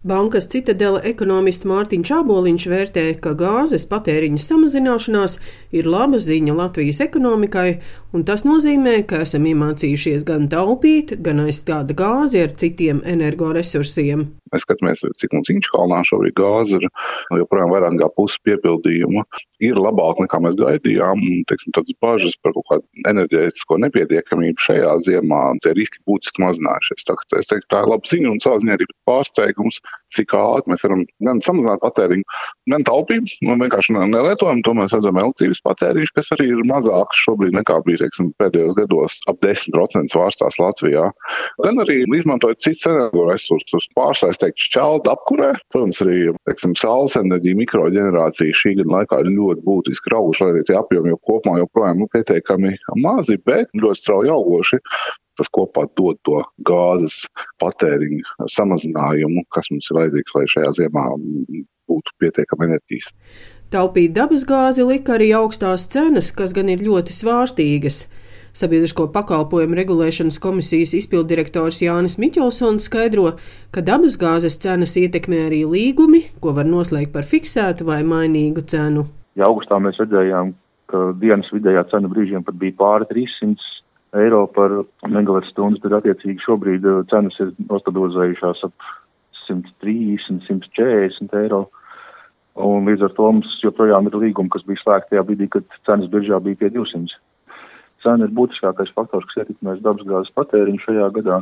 Bankas citadela ekonomists Mārtiņš Čāboliņš vērtē, ka gāzes patēriņa samazināšanās ir laba ziņa Latvijas ekonomikai, un tas nozīmē, ka esam iemācījušies gan taupīt, gan aizstāt gāzi ar citiem energoresursiem. Mēs skatāmies, cik mums Inčkalnā šobrīd gāze ir joprojām vairāk kā pusi piepildījuma. Ir labāk nekā mēs gaidījām, un teiksim, tādas bažas par kaut kādu enerģētisko nepietiekamību šajā ziemā, tie riski būtiski mazinājušies. Tā, es teiktu, tā ir laba ziņa, un savā ziņā arī pārsteigums, cik ātri mēs varam gan samazināt patēriņu, gan taupību. Nu, vienkārši nelietojam, to mēs redzam elektrības patēriņš, kas arī ir mazāks šobrīd nekā bija teiksim, pēdējos gados ap 10% svārstās Latvijā. Gan arī izmantojot citus energoresursus, pārsaist teiktu, šķelda apkurē. Protams, arī teiksim, saules enerģija, mikroģenerācija šī gada laikā ir ļoti būtiski auguši, lai arī tie apjomi jau kopumā joprojām nu, pietiekami mazi, bet ļoti strauji augoši tas kopā dod to gāzes patēriņu samazinājumu, kas mums ir vajadzīgs, lai šajā ziemā būtu pietiekama enerģijas. Taupīt dabasgāzi lika arī augstās cenas, kas gan ir ļoti svārstīgas. Sabiedrisko pakalpojumu regulēšanas komisijas izpildirektors Jānis Miķelsons skaidro, ka dabasgāzes cenas ietekmē arī līgumi, ko var noslēgt par fiksētu vai mainīgu cenu. Ja augustā mēs redzējām, ka dienas vidējā cena brīžiem pat bija pāri 300 eiro par megawattstundu, tad attiecīgi šobrīd uh, cenas ir nostabilizējušās ap 130, 140 eiro. Un līdz ar to mums joprojām ir līgumi, kas bija slēgti tajā brīdī, kad cenas biržā bija pie 200. Cena ir būtiskākais faktors, kas ietekmēs dabasgāzes patēriņu šajā gadā.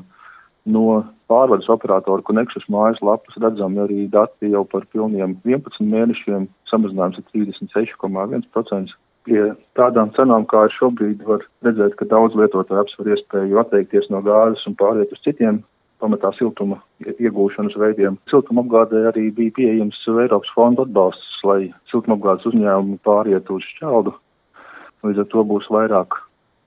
No pārvades operatoru Konekšas mājaslapas redzam arī dati jau par pilniem 11 mēnešiem, samazinājums ir 36,1%. Pie tādām cenām, kā ir šobrīd, var redzēt, ka daudz lietotāju apsver iespēju atteikties no gāzes un pāriet uz citiem pamatā siltuma iegūšanas veidiem. Siltuma apgādē arī bija pieejams Eiropas fonda atbalsts, lai siltuma apgādes uzņēmumi pāriet uz šķeldu. Līdz ar to būs vairāk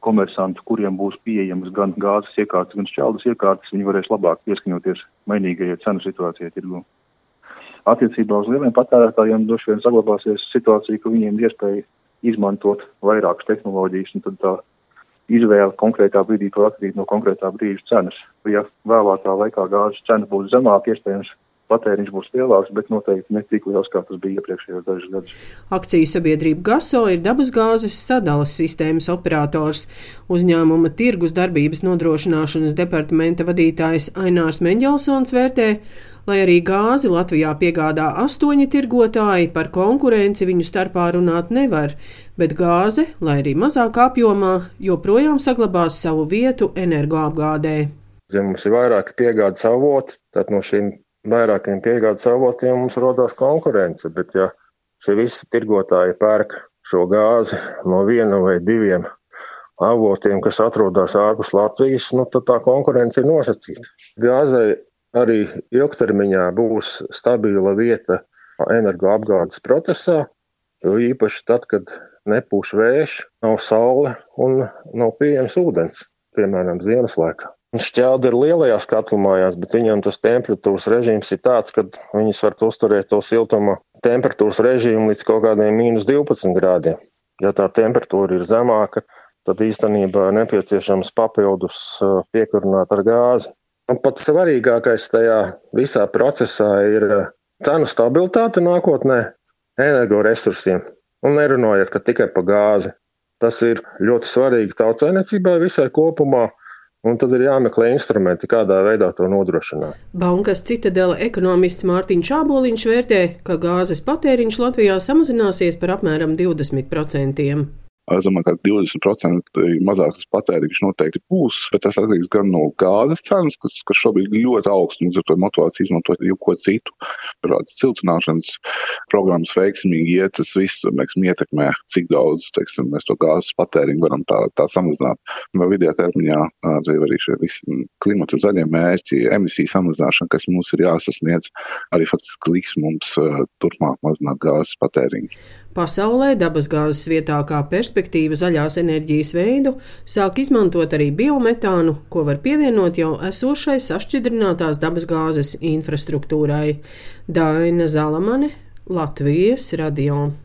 komersantu, kuriem būs pieejamas gan gāzes iekārtas, gan šķeldas iekārtas, viņi varēs labāk pieskaņoties mainīgajai cenu situācijai tirgu. Attiecībā uz lieliem patērētājiem droši vien saglabāsies situācija, ka viņiem ir iespēja izmantot vairākas tehnoloģijas, un tad tā izvēle konkrētā brīdī var atkarīt no konkrētā brīža cenas. Ja vēlākā laikā gāzes cena būs zemāka, iespējams, patēriņš būs lielāks, bet noteikti ne tik liels, kā tas bija iepriekšējos dažus gadus. Akciju sabiedrība GASO ir dabasgāzes sadalas sistēmas operators. Uzņēmuma tirgus darbības nodrošināšanas departamenta vadītājs Ainārs Meņģelsons vērtē, lai arī gāzi Latvijā piegādā astoņi tirgotāji, par konkurenci viņu starpā runāt nevar, bet gāze, lai arī mazākā apjomā, joprojām saglabās savu vietu energoapgādē. Ja mums ir vairāki piegādes avoti, tad no šīm vairākiem piegādes avotiem mums rodās konkurence, bet ja šie visi tirgotāji pērk šo gāzi no viena vai diviem avotiem, kas atrodas ārpus Latvijas, nu, tad tā konkurence ir nosacīta. Gāzei arī ilgtermiņā būs stabila vieta energoapgādes procesā, jo īpaši tad, kad nepūš vējš, nav saule un nav pieejams ūdens, piemēram, ziemas laikā. Šķelda ir lielajās katlumājās, bet viņam tas temperatūras režīms ir tāds, ka viņas var uzturēt to siltuma temperatūras režīmu līdz kaut kādiem mīnus 12 grādiem. Ja tā temperatūra ir zemāka, tad īstenībā nepieciešams papildus piekurināt ar gāzi. Un pats svarīgākais tajā visā procesā ir cenu stabilitāte nākotnē energoresursiem. Un nerunājot tikai par gāzi. Tas ir ļoti svarīgi tautsēmniecībai visai kopumā Un tad ir jāmeklē instrumenti, kādā veidā to nodrošināt. Bankas citadela ekonomists Mārtiņš Čāboliņš vērtē, ka gāzes patēriņš Latvijā samazināsies par apmēram 20%. Es domāju, ka 20% mazāks patēriņš noteikti būs, bet tas atkarīgs gan no gāzes cenas, kas, kas šobrīd ir ļoti augsts, un ar to motivāciju izmantot jau ko citu. Tādas siltināšanas programmas veiksmīgi iet, tas viss, teiksim, ietekmē, cik daudz, teiksim, mēs to gāzes patēriņu varam tā, tā samazināt. No vidējā termiņā arī šie visi klimata zaļie mērķi, emisiju samazināšana, kas mums ir jāsasniedz, arī faktiski liks mums turpmāk mazināt gāzes patēriņu. Pasaulē dabasgāzes vietā kā perspektīvu zaļās enerģijas veidu sāk izmantot arī biometānu, ko var pievienot jau esošai sašķidrinātās dabasgāzes infrastruktūrai. Daina Zalamane, Latvijas radio.